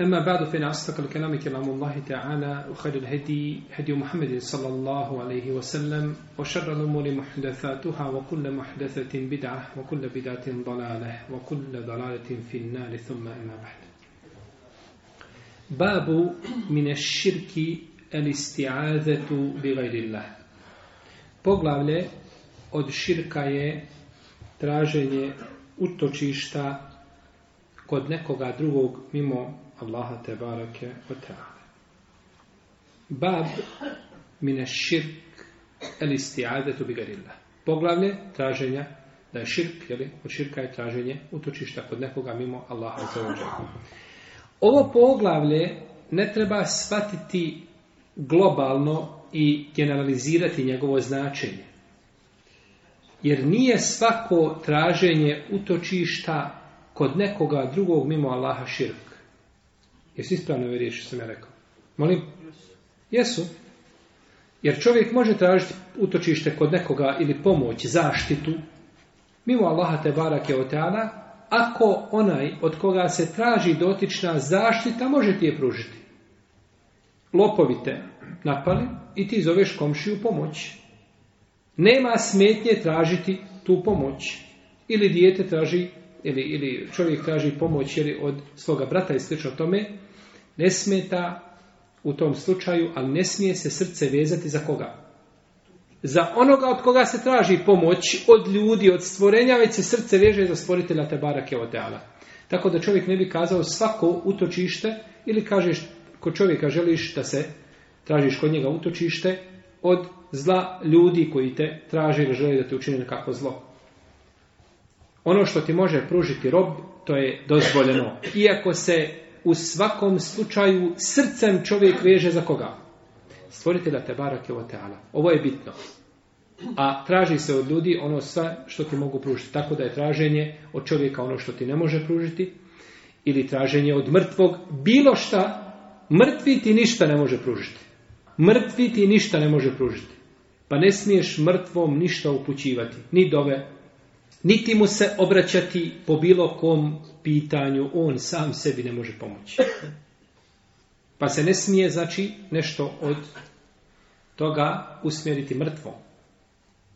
أما بعد فإن أصدق الكلام كلام الله تعالى وخير الهدي هدي محمد صلى الله عليه وسلم وشر الأمور محدثاتها وكل محدثة بدعة وكل بدعة ضلالة وكل ضلالة في النار ثم أما بعد باب من الشرك الاستعاذة بغير الله بغلالة od širka je traženje utočišta kod nekoga drugog mimo Allaha tebareke o ta'ala. Bab mine širk el isti'adetu bi garilla. Poglavlje traženja da je širk, jeli, od širka je traženje utočišta kod nekoga mimo Allaha za Ovo poglavlje ne treba shvatiti globalno i generalizirati njegovo značenje. Jer nije svako traženje utočišta kod nekoga drugog mimo Allaha širk. Jesi ispravno ove riječi, sam ja rekao? Molim? Jesu. Jer čovjek može tražiti utočište kod nekoga ili pomoć, zaštitu, mimo Allaha te barake o teana, ako onaj od koga se traži dotična zaštita, može ti je pružiti. Lopovi te napali i ti zoveš komšiju pomoć. Nema smetnje tražiti tu pomoć. Ili dijete traži, ili, ili čovjek traži pomoć ili od svoga brata i slično tome, ne smeta u tom slučaju, ali ne smije se srce vezati za koga? Za onoga od koga se traži pomoć, od ljudi, od stvorenja, već se srce veže za stvoritelja Tebara Keoteala. Tako da čovjek ne bi kazao svako utočište ili kažeš kod čovjeka želiš da se tražiš kod njega utočište od zla ljudi koji te traže ili žele da te učine kako zlo. Ono što ti može pružiti rob, to je dozvoljeno. Iako se u svakom slučaju srcem čovjek veže za koga? Stvoritelja te barake o teala. Ovo je bitno. A traži se od ljudi ono sve što ti mogu pružiti. Tako da je traženje od čovjeka ono što ti ne može pružiti. Ili traženje od mrtvog. Bilo šta, mrtvi ti ništa ne može pružiti. Mrtvi ti ništa ne može pružiti. Pa ne smiješ mrtvom ništa upućivati. Ni dove, niti mu se obraćati po bilo kom pitanju, on sam sebi ne može pomoći. Pa se ne smije, znači, nešto od toga usmjeriti mrtvo.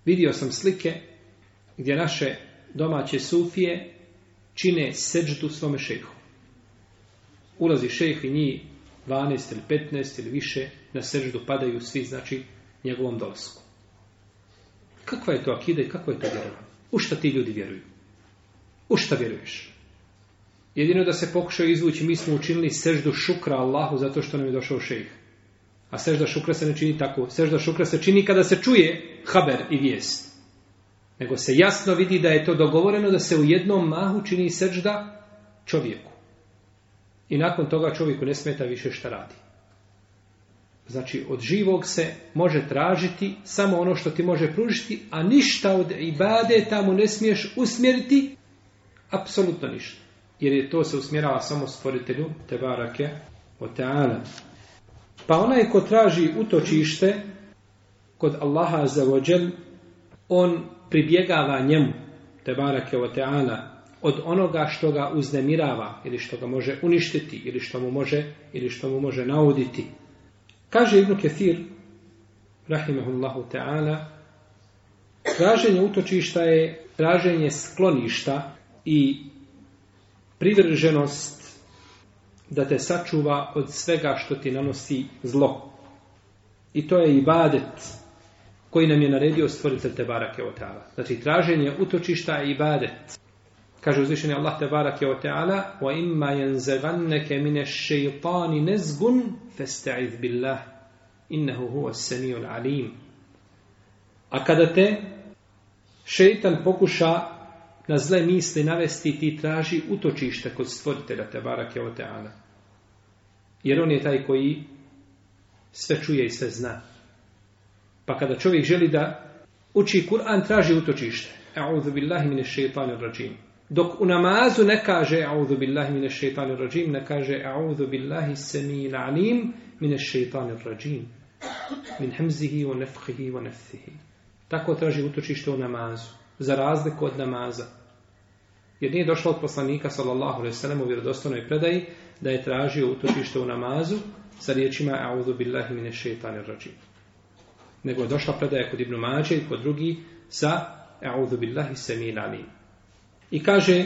Vidio sam slike gdje naše domaće sufije čine seđdu svome šehu. Ulazi šeh i njih 12 ili 15 ili više na seđdu padaju svi, znači, njegovom dolazku. Kakva je to akida i kakva je to vjerovanje? U šta ti ljudi vjeruju? U šta vjeruješ? Jedino da se pokušaju izvući, mi smo učinili seždu šukra Allahu zato što nam je došao šejh. A sežda šukra se ne čini tako. Sežda šukra se čini kada se čuje haber i vijest. Nego se jasno vidi da je to dogovoreno da se u jednom mahu čini sežda čovjeku. I nakon toga čovjeku ne smeta više šta radi. Znači, od živog se može tražiti samo ono što ti može pružiti, a ništa od ibade tamo ne smiješ usmjeriti, apsolutno ništa. Jer je to se usmjerava samo stvoritelju, te barake, o teana. Pa onaj ko traži utočište kod Allaha za vođen, on pribjegava njemu, te barake, o teana, od onoga što ga uznemirava ili što ga može uništiti ili što mu može ili što mu može nauditi. Kaže Ibn Kethir, rahimahullahu ta'ala, traženje utočišta je traženje skloništa i privrženost da te sačuva od svega što ti nanosi zlo. I to je ibadet koji nam je naredio stvoritelj Tebarake Otala. Znači, traženje utočišta je ibadet. Kaže uzvišeni Allah te barake o teala wa imma yanzaganneke mine šeitani nezgun festa'idh billah innehu huva senijul alim. A kada te šeitan pokuša na zle misli navesti ti traži utočište kod stvoritela te barake o teala. Jer on je taj koji sve čuje i sve zna. Pa kada čovjek želi da uči Kur'an, traži utočište. A'udhu billahi mine šeitani rajim. Dok u namazu ne kaže a'udhu billahi mine šeitanir rađim, ne kaže a'udhu billahi sami la'alim mine šeitanir rađim. Min hemzihi wa nefhihi wa nefthihi. Tako traži utočište u namazu. Za razliku od namaza. Jer nije došlo od poslanika, sallallahu alaihi sallam, u vjerodostanoj predaji, da je tražio utočište u namazu sa riječima a'udhu billahi mine šeitanir rađim. Nego je došla predaja kod Ibnu Mađe i kod drugi sa a'udhu billahi sami la'alim. I kaže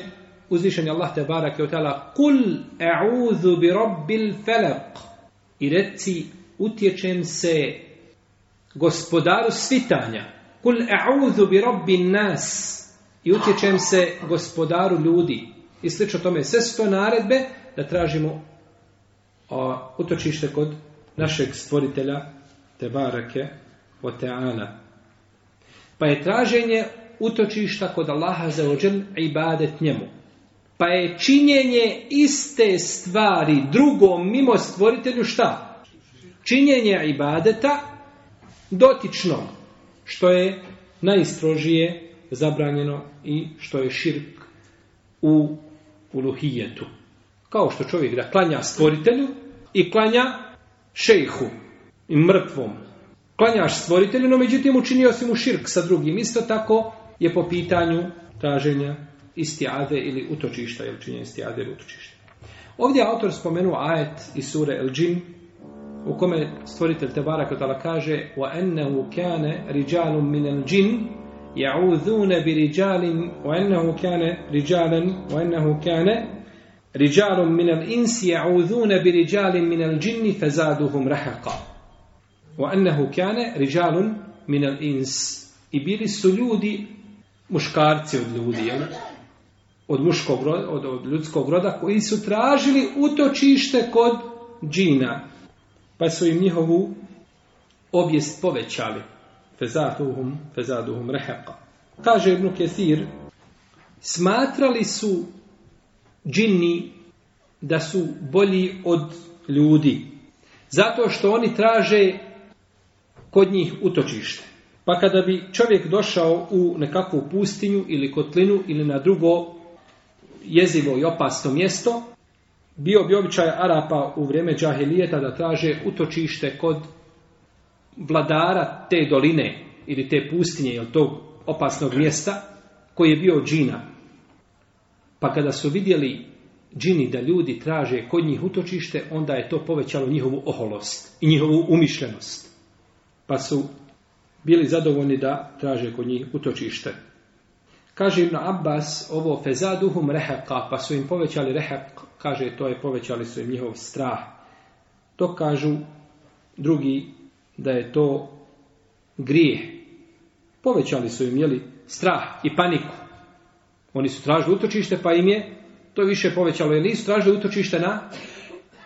uzvišen Allah te barak je utala Kul e'udhu bi rabbil felak I reci utječem se gospodaru svitanja Kul e'udhu bi rabbin nas I utječem se gospodaru ljudi I slično tome sve su to naredbe da tražimo o, utočište kod našeg stvoritelja te barake o teana Pa je traženje utočišta kod Allaha za ođel ibadet njemu. Pa je činjenje iste stvari drugom mimo stvoritelju šta? Činjenje ibadeta dotično što je najstrožije zabranjeno i što je širk u uluhijetu. Kao što čovjek da klanja stvoritelju i klanja šejhu i mrtvom. Klanjaš stvoritelju, no međutim učinio si mu širk sa drugim. Isto tako je po pitanju traženja istiade ili utočišta, ili činjenja istiade ili utočišta. Ovdje je autor spomenuo ajet iz sure El Džin, u kome stvoritelj Tebara Kotala kaže وَأَنَّهُ كَانَ رِجَالٌ مِنَ الْجِنِ يَعُوذُونَ بِرِجَالٍ وَأَنَّهُ كَانَ رِجَالًا وَأَنَّهُ كَانَ رِجَالٌ مِنَ الْإِنْسِ يَعُوذُونَ بِرِجَالٍ مِنَ الْجِنِّ فَزَادُهُمْ رَحَقًا وَأَنَّهُ كَانَ رِجَالٌ مِنَ الْإِنْسِ I bili su ljudi muškarci od ljudi, jel? Od, muškog roda, od, od ljudskog roda koji su tražili utočište kod džina. Pa su im njihovu objest povećali. Fezaduhum, fezaduhum reheqa. Kaže Ibn Kethir, smatrali su džini da su bolji od ljudi. Zato što oni traže kod njih utočište. Pa kada bi čovjek došao u nekakvu pustinju ili kotlinu ili na drugo jezivo i opasno mjesto, bio bi običaj Arapa u vrijeme džahilijeta da traže utočište kod vladara te doline ili te pustinje ili tog opasnog mjesta koji je bio džina. Pa kada su vidjeli džini da ljudi traže kod njih utočište, onda je to povećalo njihovu oholost i njihovu umišljenost. Pa su bili zadovoljni da traže kod njih utočište. Kaže Ibn Abbas, ovo fezaduhum reheqa, pa su im povećali reheq, kaže to je povećali su im njihov strah. To kažu drugi da je to grijeh. Povećali su im, jeli, strah i paniku. Oni su tražili utočište, pa im je to više povećalo. Jer nisu tražili utočište na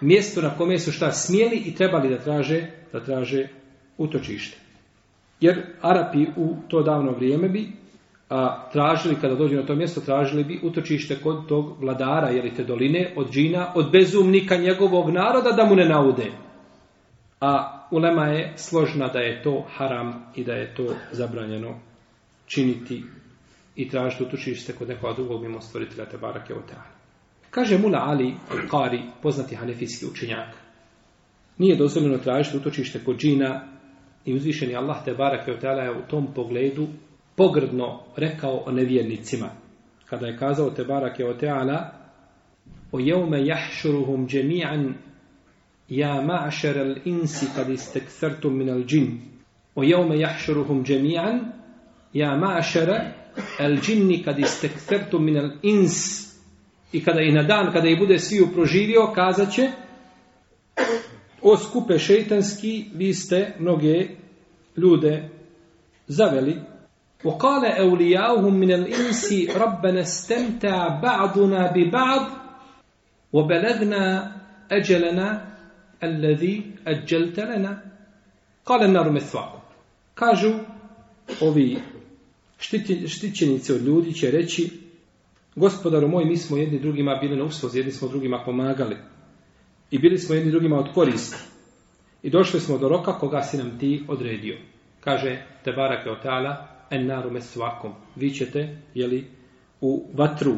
mjestu na kome su šta smijeli i trebali da traže, da traže utočište. Jer Arapi u to davno vrijeme bi a, tražili, kada dođu na to mjesto, tražili bi utočište kod tog vladara, jeli te doline, od džina, od bezumnika njegovog naroda da mu ne naude. A ulema je složna da je to haram i da je to zabranjeno činiti i tražiti utočište kod nekoga drugog mimo stvoritelja Tebarake Oteana. Kaže Mula Ali Al-Qari, poznati hanefijski učenjak, nije dozvoljeno tražiti utočište kod džina, I uzvišeni Allah te barake od je u tom pogledu pogrdno rekao o nevjernicima. Kada je kazao te barake od teala o jevme jahšuruhum džemi'an ja ma'šer al insi kad istekthertum min al džin. O jevme jahšuruhum džemi'an ja ma'šer al džinni kad istekthertum min al ins. I kada i na dan, kada i bude svi uproživio, kazaće o skupe šeitanski, vi ste mnoge ljude zaveli وقال أولياؤهم من الإنس ربنا استمتع بعضنا ببعض وبلغنا أجلنا الذي أجلت لنا قال النار مثواكم كاجو أوبي štićenice od ljudi će reći gospodaru moj mi smo jedni drugima bili na usluzi jedni smo drugima pomagali i bili smo jedni drugima od koristi I došli smo do roka koga si nam ti odredio. Kaže te barake od tala, en naru me svakom. Vi ćete, jeli, u vatru.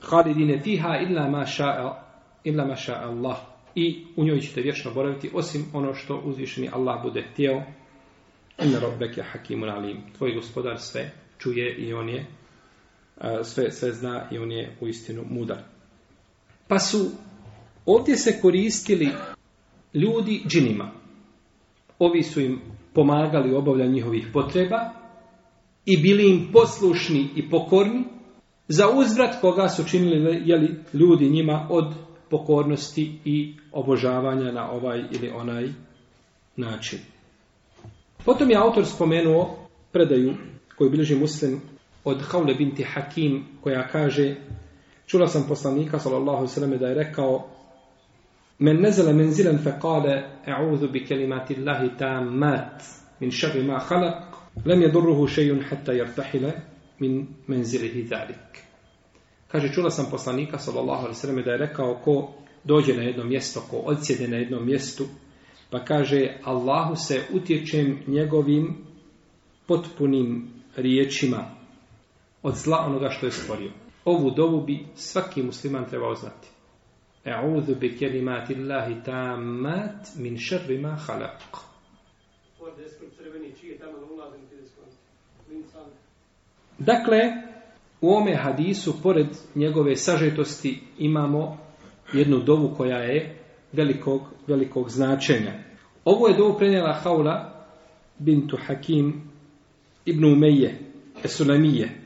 Halidine fiha illa ma ša'a illa ma ša Allah. I u njoj ćete vječno boraviti osim ono što uzvišeni Allah bude htio. Inna rabbeke hakimun alim. Tvoj gospodar sve čuje i on je sve, sve zna i on je u istinu mudar. Pa su ovdje se koristili ljudi džinima. Ovi su im pomagali u obavljanju njihovih potreba i bili im poslušni i pokorni za uzvrat koga su činili jeli, ljudi njima od pokornosti i obožavanja na ovaj ili onaj način. Potom je autor spomenuo predaju koju bilježi muslim od Haule binti Hakim koja kaže Čula sam poslanika, sallallahu sallam, da je rekao Men nezele menzilen fe kale e'udhu bi kelimati Allahi ta mat min šarri ma halak lem je durruhu šejun hatta jartahile min menzilihi dalik. Kaže, čula sam poslanika sallallahu alaihi sallam da je rekao ko dođe na jedno mjesto, ko odsjede na jednom mjestu, pa kaže Allahu se utječem njegovim potpunim riječima od zla onoga što je stvorio. Ovu dovu bi svaki musliman trebao znati. E'udhu bi kelimati Allahi tamat min šerri ma halak. Dakle, u ome hadisu, pored njegove sažetosti, imamo jednu dovu koja je velikog, velikog značenja. Ovo je dovu prenijela Haula bintu Hakim ibn Umeje, Esunamije.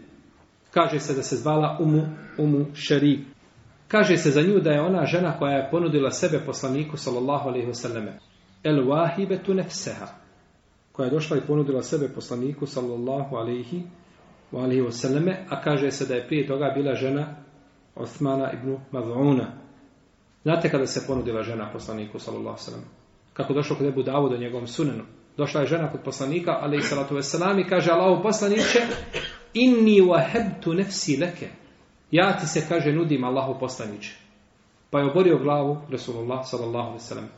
Kaže se da se zvala Umu, Umu Šerik. Kaže se za nju da je ona žena koja je ponudila sebe poslaniku sallallahu alaihi wasallam. El wahibetu nefseha. Koja je došla i ponudila sebe poslaniku sallallahu alaihi alaihi wasallam. A kaže se da je prije toga bila žena Osmana ibn Mad'una. Znate kada se ponudila žena poslaniku sallallahu alaihi wasallam? Kako došlo kod Ebu Davu do njegovom sunenu. Došla je žena kod poslanika alaihi salatu wasallam i kaže Allahu poslaniće Inni wahebtu nefsi leke ja ti se, kaže, nudim Allahu poslaniče. Pa je oborio glavu Resulullah sallallahu alaihi sallam.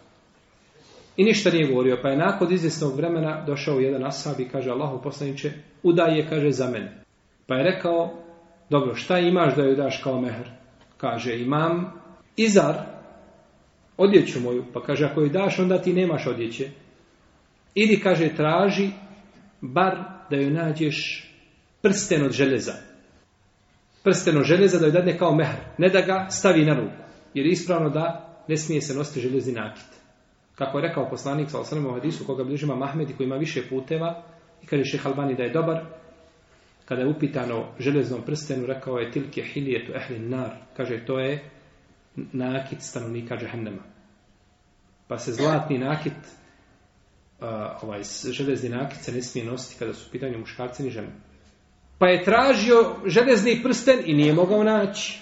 I ništa nije govorio. Pa je nakon izvjesnog vremena došao jedan ashab i kaže Allahu poslaniče, udaj je, kaže, za mene. Pa je rekao, dobro, šta imaš da ju daš kao mehr? Kaže, imam izar, odjeću moju. Pa kaže, ako ju daš, onda ti nemaš odjeće. Idi, kaže, traži bar da ju nađeš prsten od željeza prsteno železa da joj dadne kao mehar, ne da ga stavi na ruku. Jer je ispravno da ne smije se nositi železni nakit. Kako je rekao poslanik sa osanem u Hadisu, koga bližima Mahmedi koji ima više puteva, i kaže šeh Albani da je dobar, kada je upitano železnom prstenu, rekao je tilke hilijetu ehlin nar. Kaže, to je nakit stanovnika džahennema. Pa se zlatni nakit, uh, ovaj, železni nakit se ne smije nositi kada su u pitanju muškarci ni žene pa je tražio železni prsten i nije mogao naći.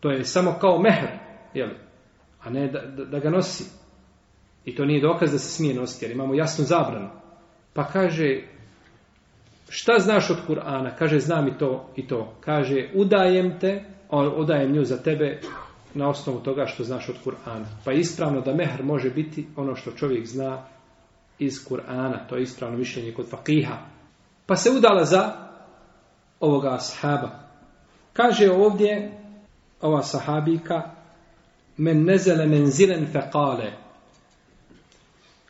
To je samo kao mehr, jel? a ne da, da, da ga nosi. I to nije dokaz da se smije nositi, jer imamo jasnu zabranu. Pa kaže, šta znaš od Kur'ana? Kaže, znam i to, i to. Kaže, udajem te, odajem nju za tebe na osnovu toga što znaš od Kur'ana. Pa ispravno da mehr može biti ono što čovjek zna iz Kur'ana. To je ispravno mišljenje kod fakiha. Pa se udala za ovoga ashaba. Kaže ovdje ova sahabika men nezele men zilen fe kale.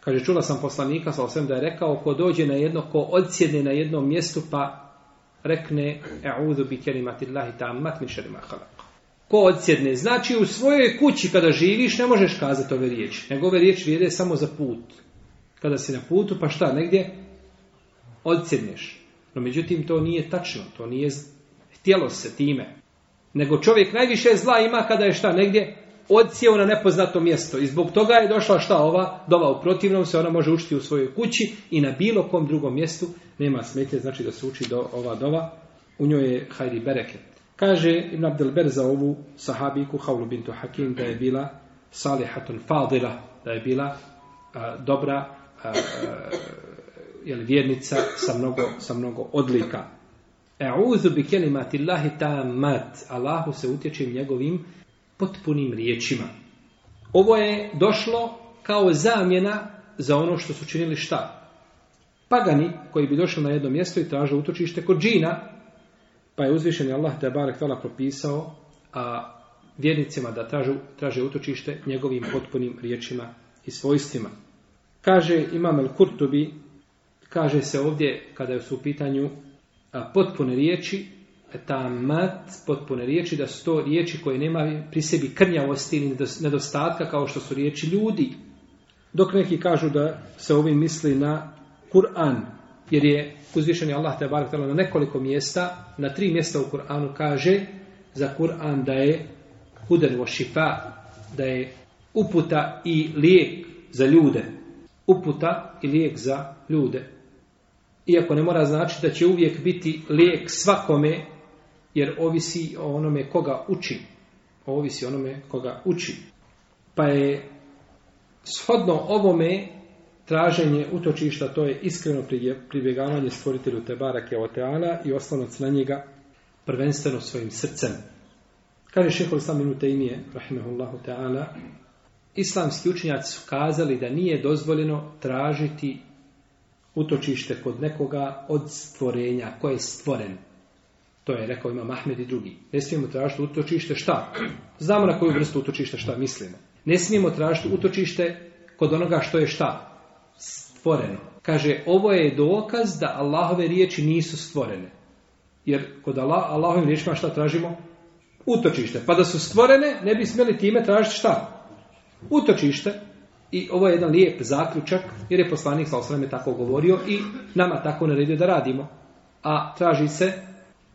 Kaže, čula sam poslanika, sa osvijem da je rekao, ko dođe na jedno, ko odsjedne na jednom mjestu, pa rekne, e'udhu bi kerimati Allahi ta'amat mi šerima halak. Ko odsjedne? Znači, u svojoj kući kada živiš, ne možeš kazati ove riječi. Nego ove riječi vjede samo za put. Kada si na putu, pa šta, negdje? Odsjedneš. No međutim, to nije tačno, to nije htjelo se time. Nego čovjek najviše zla ima kada je šta negdje odcijeo na nepoznato mjesto. I zbog toga je došla šta ova dova u protivnom, se ona može učiti u svojoj kući i na bilo kom drugom mjestu nema smetje, znači da se uči do, ova dova. U njoj je Hajri Bereke. Kaže Ibn Abdelber za ovu sahabiku Haulu bintu Hakim da je bila salihatun fadila, da je bila a, dobra a, a, jel, vjernica sa mnogo, sa mnogo odlika. E'udhu bi kelimati Allahi ta'amat. Allahu se utječim njegovim potpunim riječima. Ovo je došlo kao zamjena za ono što su činili šta? Pagani koji bi došli na jedno mjesto i tražili utočište kod džina, pa je uzvišen Allah te barek tala propisao a vjernicima da traže, traže utočište njegovim potpunim riječima i svojstvima. Kaže Imam el-Kurtubi, kaže se ovdje kada su u pitanju potpune riječi, ta mat, potpune riječi, da su to riječi koje nema pri sebi krnjavosti ili nedostatka kao što su riječi ljudi. Dok neki kažu da se ovim misli na Kur'an, jer je uzvišen je Allah te barakatala na nekoliko mjesta, na tri mjesta u Kur'anu kaže za Kur'an da je huden vo šifa, da je uputa i lijek za ljude. Uputa i lijek za ljude iako ne mora znači da će uvijek biti lijek svakome, jer ovisi o onome koga uči. Ovisi o onome koga uči. Pa je shodno ovome traženje utočišta, to je iskreno pribjegavanje stvoritelju Tebara Keoteana i oslonac na njega prvenstveno svojim srcem. Kaže šehol sam minute imije, rahimahullahu Teala, islamski učenjaci su kazali da nije dozvoljeno tražiti utočište kod nekoga od stvorenja koje je stvoren. To je rekao ima Mahmed i drugi. Ne smijemo tražiti utočište šta? Znamo na koju vrstu utočište šta mislimo. Ne smijemo tražiti utočište kod onoga što je šta? Stvoreno. Kaže, ovo je dokaz da Allahove riječi nisu stvorene. Jer kod Allah, Allahovim riječima šta tražimo? Utočište. Pa da su stvorene, ne bi smjeli time tražiti šta? Utočište. I ovo je jedan lijep zaključak, jer je poslanik sa osreme tako govorio i nama tako naredio da radimo. A traži se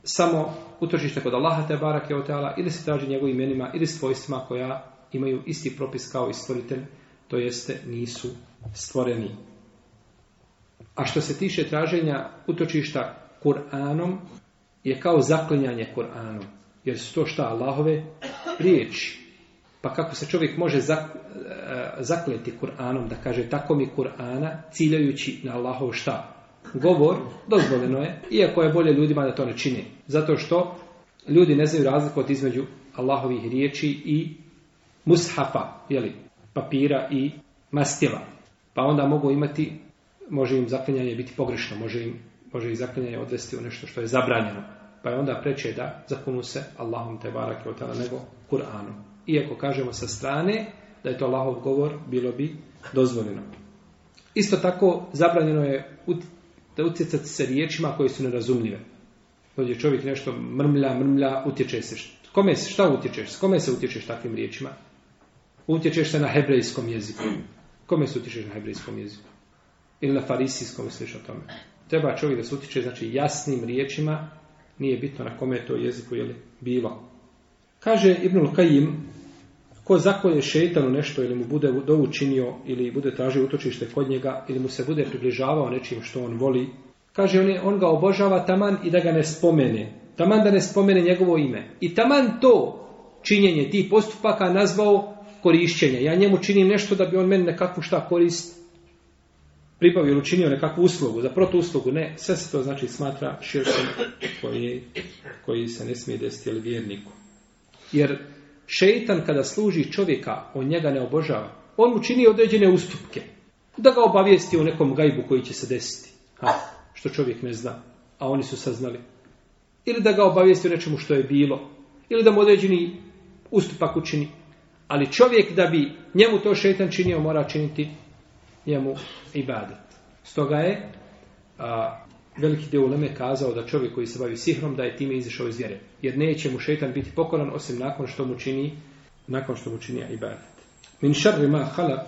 samo utočište kod Allaha te barake o teala, ili se traži njegovim imenima, ili svojstvima koja imaju isti propis kao i stvoritelj, to jeste nisu stvoreni. A što se tiše traženja utočišta Kur'anom, je kao zaklinjanje Kur'anom. Jer su to šta? Allahove riječi. Pa kako se čovjek može zak, e, zakleti Kur'anom, da kaže tako mi Kur'ana, ciljajući na Allahov šta? Govor, dozvoljeno je, iako je bolje ljudima da to ne čini. Zato što ljudi ne znaju razliku od između Allahovih riječi i mushafa, jeli, papira i mastila. Pa onda mogu imati, može im zaklinjanje biti pogrešno, može im može i zaklinjanje odvesti u nešto što je zabranjeno. Pa je onda preče da zakunu se Allahom te barake od nego Kur'anom iako kažemo sa strane da je to Allahov govor, bilo bi dozvoljeno. Isto tako, zabranjeno je da utjecati se riječima koje su nerazumljive. Dođe čovjek nešto mrmlja, mrmlja, utječe se. Kome se, šta utječeš? Kome se utječeš takvim riječima? Utječeš se na hebrejskom jeziku. Kome se utječeš na hebrejskom jeziku? Ili na farisijskom, misliš o tome? Treba čovjek da se utječe, znači, jasnim riječima, nije bitno na kome je to jeziku, jeli, bilo. Kaže Ibnul Kajim, ko zakonje šeitanu nešto ili mu bude do učinio ili bude tražio utočište kod njega ili mu se bude približavao nečim što on voli, kaže on, je, on ga obožava taman i da ga ne spomene. Taman da ne spomene njegovo ime. I taman to činjenje tih postupaka nazvao korišćenje. Ja njemu činim nešto da bi on meni nekakvu šta korist pribavio ili učinio nekakvu uslugu. Za protuuslugu ne. Sve se to znači smatra širkom koji, koji se ne smije desiti ili vjerniku. Jer šeitan kada služi čovjeka, on njega ne obožava. On mu čini određene ustupke. Da ga obavijesti o nekom gajbu koji će se desiti. Ha, što čovjek ne zna. A oni su saznali. Ili da ga obavijesti o nečemu što je bilo. Ili da mu određeni ustupak učini. Ali čovjek da bi njemu to šeitan činio, mora činiti njemu ibadet. Stoga je a, veliki dio uleme kazao da čovjek koji se bavi sihrom da je time izišao iz vjere. Jer neće mu šetan biti pokoran osim nakon što mu čini nakon što mu čini ibadet. Min šarri ma halak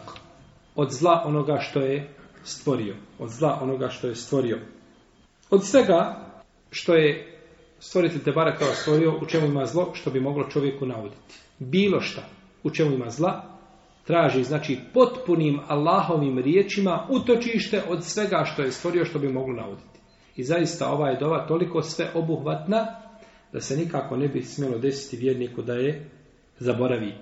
od zla onoga što je stvorio. Od zla onoga što je stvorio. Od svega što je stvoritelj te bara kao stvorio u čemu ima zlo što bi moglo čovjeku navoditi. Bilo šta u čemu ima zla traži znači potpunim Allahovim riječima utočište od svega što je stvorio što bi moglo navoditi. I zaista ova je dova toliko sve obuhvatna da se nikako ne bi smjelo desiti vjerniku da je zaboravi.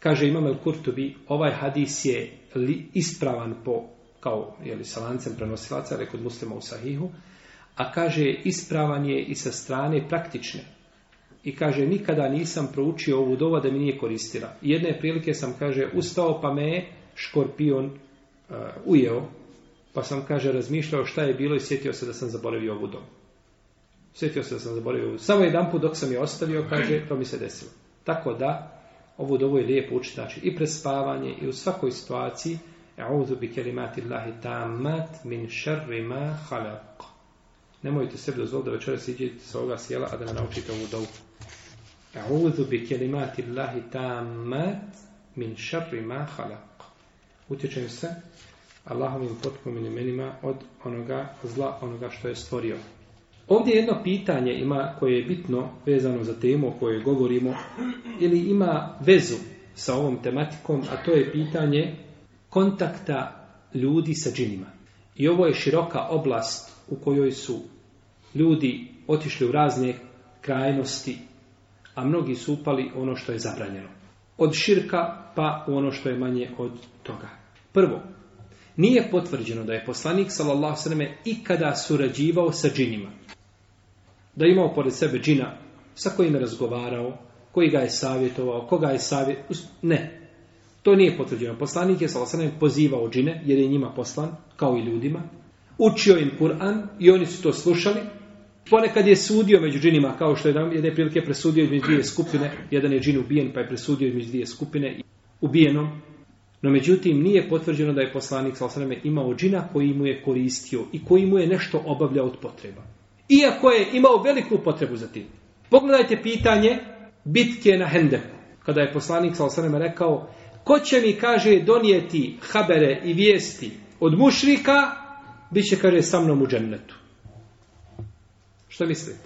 Kaže Imam El Kurtubi, ovaj hadis je li ispravan po, kao je li salancem prenosilaca, ali kod muslima u sahihu, a kaže ispravan je i sa strane praktične. I kaže, nikada nisam proučio ovu dova da mi nije koristila. Jedne prilike sam, kaže, ustao pa me je škorpion uh, ujeo, Pa sam, kaže, razmišljao šta je bilo i sjetio se da sam zaboravio ovu dom. Sjetio se da sam zaboravio ovu Samo jedan put dok sam je ostavio, kaže, to mi se desilo. Tako da, ovu dovu je lijepo učiti, znači, i pred spavanje, i u svakoj situaciji, e'udhu bi kelimati Allahi tamat min šarrima halak. Nemojte sebi dozvoliti da večera siđete sa ovoga sjela, a da ne naučite ovu dovu. E'udhu bi kelimati Allahi tamat min šarrima halak. Utječem se, Allahovim potpunim imenima od onoga zla, onoga što je stvorio. Ovdje jedno pitanje ima koje je bitno vezano za temu o kojoj govorimo ili ima vezu sa ovom tematikom, a to je pitanje kontakta ljudi sa džinima. I ovo je široka oblast u kojoj su ljudi otišli u razne krajnosti, a mnogi su upali ono što je zabranjeno. Od širka pa u ono što je manje od toga. Prvo, Nije potvrđeno da je poslanik sallallahu sallam ikada surađivao sa džinima. Da imao pored sebe džina sa kojim je razgovarao, koji ga je savjetovao, koga je savjetovao. Ne. To nije potvrđeno. Poslanik je sallallahu sallam pozivao džine jer je njima poslan kao i ljudima. Učio im Kur'an i oni su to slušali. Ponekad je sudio među džinima kao što je nam jedne prilike presudio između dvije skupine. Jedan je džin ubijen pa je presudio između dvije skupine ubijenom No međutim, nije potvrđeno da je poslanik sa osaname imao džina koji mu je koristio i koji mu je nešto obavljao od potreba. Iako je imao veliku potrebu za tim. Pogledajte pitanje bitke na Hendeku. Kada je poslanik sa osaname rekao ko će mi, kaže, donijeti habere i vijesti od mušrika, bit će, kaže, sa mnom u džennetu. Što mislite?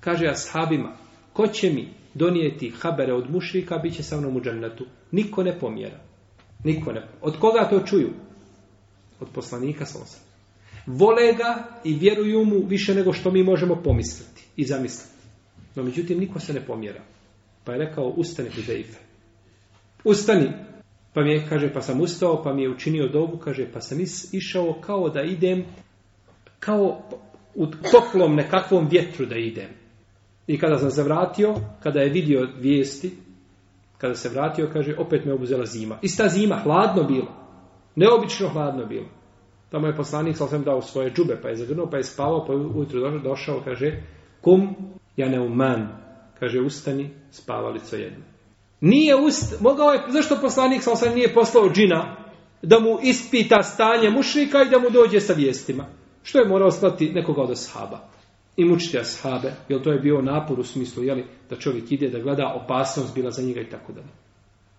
Kaže ashabima, ko će mi donijeti habere od mušrika, bit će sa mnom u džennetu. Niko ne pomjera. Niko ne. Od koga to čuju? Od poslanika Salosa. Vole ga i vjeruju mu više nego što mi možemo pomisliti i zamisliti. No, međutim, niko se ne pomjera. Pa je rekao, ustani, Hudejfe. Ustani. Pa mi je, kaže, pa sam ustao, pa mi je učinio dobu, kaže, pa sam išao kao da idem, kao u toplom nekakvom vjetru da idem. I kada sam se vratio, kada je vidio vijesti, Kada se vratio, kaže, opet me obuzela zima. Ista zima, hladno bilo. Neobično hladno bilo. Tamo je poslanik sasvim dao svoje džube, pa je zagrnuo, pa je spavao, pa je ujutru došao, kaže, kum, ja ne uman. Kaže, ustani, spavalico jedno. Nije ust, mogao je, zašto poslanik sasvim nije poslao džina da mu ispita stanje mušrika i da mu dođe sa vijestima? Što je morao slati nekoga od sahaba? i mučiti ashabe, jer to je bio napor u smislu, jeli, da čovjek ide, da gleda opasnost bila za njega i tako dalje.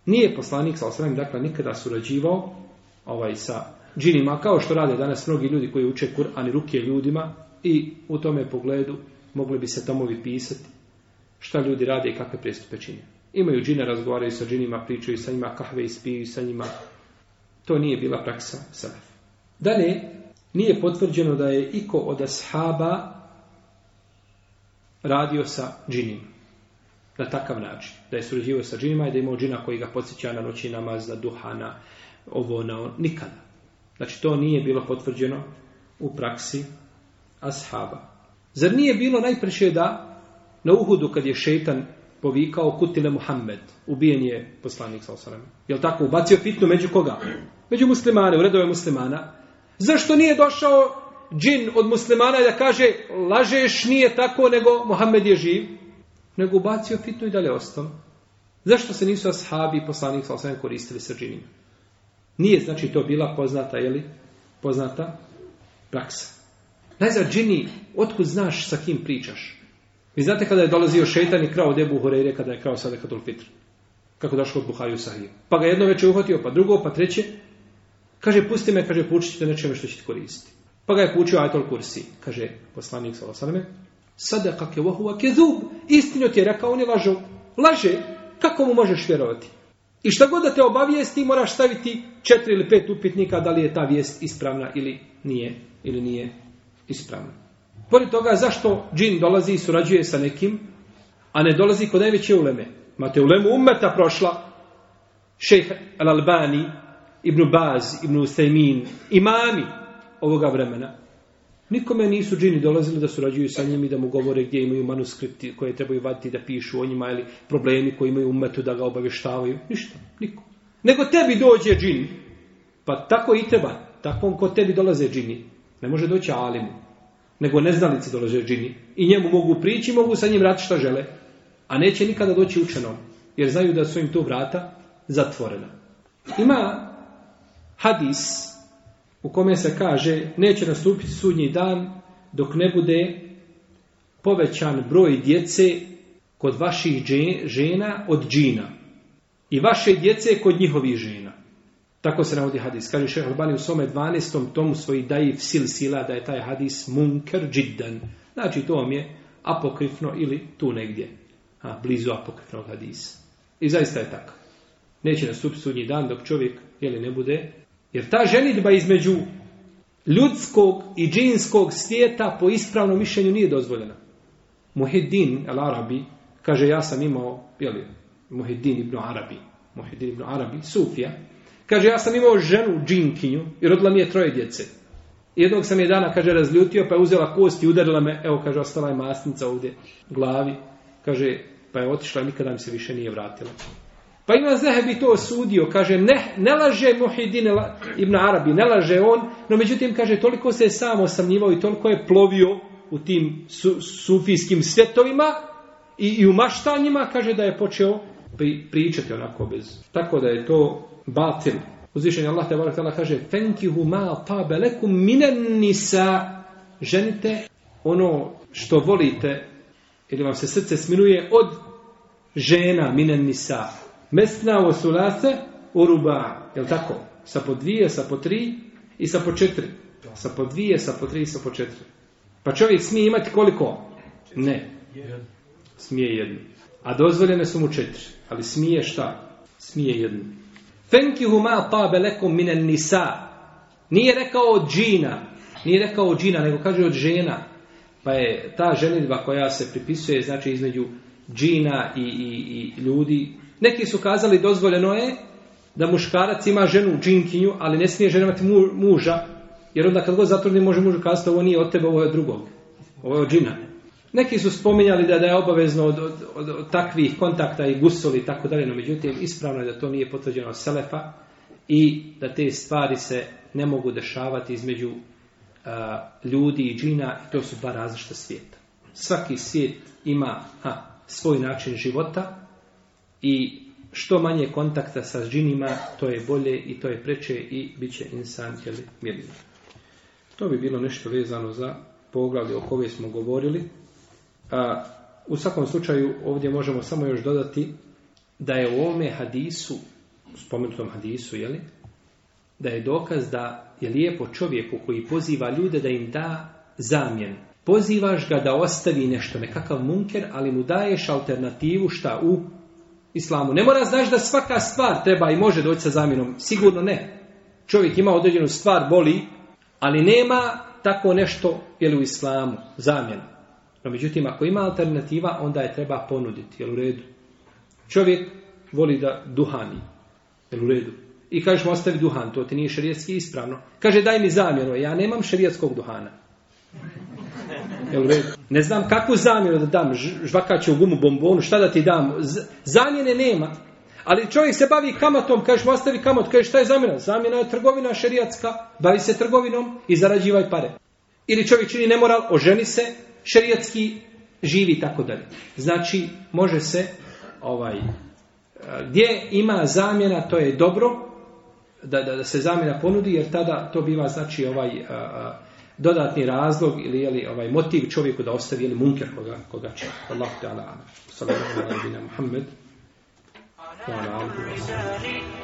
Nije poslanik, sal sremen, dakle, nikada surađivao ovaj, sa džinima, kao što rade danas mnogi ljudi koji uče Kur'an i ruke ljudima i u tome pogledu mogli bi se tomovi pisati šta ljudi rade i kakve prestupe čine. Imaju džine, razgovaraju sa džinima, pričaju sa njima, kahve ispiju sa njima. To nije bila praksa sebe. Dalje, nije potvrđeno da je iko od ashaba radio sa džinima na takav način. Da je surađivao sa džinima i da je imao džina koji ga podsjeća na noći namaz, na duha, na ovo, na on, nikada. Znači, to nije bilo potvrđeno u praksi ashaba. Zar nije bilo najpreše da na Uhudu kad je šeitan povikao Kutile Muhammed, ubijen je poslanik sa osalem. Je li tako? Ubacio fitnu među koga? Među muslimane, u redove muslimana. Zašto nije došao džin od muslimana da kaže lažeš nije tako nego Muhammed je živ, nego ubacio fitnu i dalje ostalo. Zašto se nisu ashabi i poslanik sa osvijem koristili sa džinima? Nije znači to bila poznata, jeli? Poznata praksa. Najzad džini, otkud znaš sa kim pričaš? Vi znate kada je dolazio šeitan i krao debu Horeire, kada je krao sada katol fitr? Kako došlo od Buhari u Sahiju. Pa ga jedno večer uhvatio, pa drugo, pa treće. Kaže, pusti me, kaže, poučit ćete nečem što ćete koristiti. Pa ga je poučio Ajtol Kursi. Kaže poslanik sa osaname, sada kake vahuva ke zub, istinio ti je rekao, on je lažo. Laže, kako mu možeš vjerovati? I šta god da te obavijesti, moraš staviti četiri ili pet upitnika da li je ta vijest ispravna ili nije, ili nije ispravna. Pored toga, zašto džin dolazi i surađuje sa nekim, a ne dolazi kod najveće uleme? Mate ulemu umeta prošla, šejh Al-Albani, Ibn Baz, Ibn Usaymin, imami, ovoga vremena. Nikome nisu džini dolazili da surađuju sa njim i da mu govore gdje imaju manuskripti koje trebaju vaditi da pišu o njima ili problemi koji imaju umetu da ga obavještavaju. Ništa, niko. Nego tebi dođe džin. Pa tako i treba. Takvom ko tebi dolaze džini. Ne može doći alimu. Nego neznalici dolaze džini. I njemu mogu prići, mogu sa njim rati šta žele. A neće nikada doći učenom. Jer znaju da su im to vrata zatvorena. Ima hadis u kome se kaže neće nastupiti sudnji dan dok ne bude povećan broj djece kod vaših žena od džina i vaše djece kod njihovih žena. Tako se navodi hadis. Kaže šehr Albani u svome 12. tomu svoji daif sil sila da je taj hadis munker džiddan. Znači to vam je apokrifno ili tu negdje. A, blizu apokrifnog hadisa. I zaista je tako. Neće nastupiti sudnji dan dok čovjek jeli, ne bude Jer ta ženitba između ljudskog i džinskog svijeta po ispravnom mišljenju nije dozvoljena. Muhiddin el Arabi kaže ja sam imao, je li, Muhiddin ibn Arabi, Muhiddin ibn Arabi, Sufija, kaže ja sam imao ženu džinkinju i rodila mi je troje djece. Jednog sam je dana, kaže, razljutio, pa je uzela kost i udarila me, evo, kaže, ostala je masnica ovdje, glavi, kaže, pa je otišla i nikada mi se više nije vratila. Pa ima Zehebi to osudio, kaže, ne, ne laže Muhidin ibn Arabi, ne laže on, no međutim, kaže, toliko se je sam osamljivao i toliko je plovio u tim su, sufijskim svjetovima i, i u maštanjima, kaže, da je počeo pri, pričati onako bez. Tako da je to batil. Uzvišen je Allah, tebara tala, kaže, fenkihu ma tabelekum minen nisa, ženite ono što volite, ili vam se srce sminuje, od žena minen nisa mesna u sulase u ruba, je li tako? Sa po dvije, sa po tri i sa po četiri. Sa po dvije, sa po tri i sa po četiri. Pa čovjek smije imati koliko? Ne. Smije jednu. A dozvoljene su mu četiri. Ali smije šta? Smije jednu. Fenkihu ma ta belekom minen nisa. Nije rekao od džina. Nije rekao od džina, nego kaže od žena. Pa je ta ženitba koja se pripisuje, znači između džina i, i, i ljudi, Neki su kazali dozvoljeno je da muškarac ima ženu u džinkinju, ali ne smije žena imati mu, muža, jer onda kad god zatrudni može mužu kazati ovo nije od tebe, ovo je od drugog. Ovo je od džina. Neki su spominjali da, da je obavezno od, od, od, od takvih kontakta i gusoli i tako dalje, no međutim ispravno je da to nije potvrđeno od Selefa i da te stvari se ne mogu dešavati između a, ljudi i džina i to su dva različita svijeta. Svaki svijet ima ha, svoj način života, i što manje kontakta sa džinima, to je bolje i to je preče i bit će insan jeli, mirni. To bi bilo nešto vezano za poglavlje o kove smo govorili. A, u svakom slučaju ovdje možemo samo još dodati da je u ovome hadisu, u spomenutom hadisu, jeli, da je dokaz da je lijepo čovjeku koji poziva ljude da im da zamjen. Pozivaš ga da ostavi nešto, nekakav munker, ali mu daješ alternativu šta u islamu. Ne mora znaš da svaka stvar treba i može doći sa zamjenom. Sigurno ne. Čovjek ima određenu stvar, boli, ali nema tako nešto jel, u islamu, zamjena. No, međutim, ako ima alternativa, onda je treba ponuditi, jel u redu. Čovjek voli da duhani, jel u redu. I kažeš mu ostavi duhan, to ti nije šarijetski ispravno. Kaže, daj mi zamjenu, ja nemam šarijetskog duhana jel red? Ne znam kakvu zamjenu da dam, žvakaću u gumu bombonu, šta da ti dam? Zamjene nema. Ali čovjek se bavi kamatom, kažeš mu ostavi kamat, kažeš šta je zamjena? Zamjena je trgovina šerijatska, bavi se trgovinom i zarađivaj pare. Ili čovjek čini nemoral, oženi se, šerijatski živi i tako dalje. Znači, može se, ovaj, gdje ima zamjena, to je dobro, da, da, da se zamjena ponudi, jer tada to biva, znači, ovaj, a, a, dodatni razlog ili jeli, ovaj motiv čovjeku da ostavi ili munker koga koga će Allah te ala sallallahu alejhi ve sellem Muhammed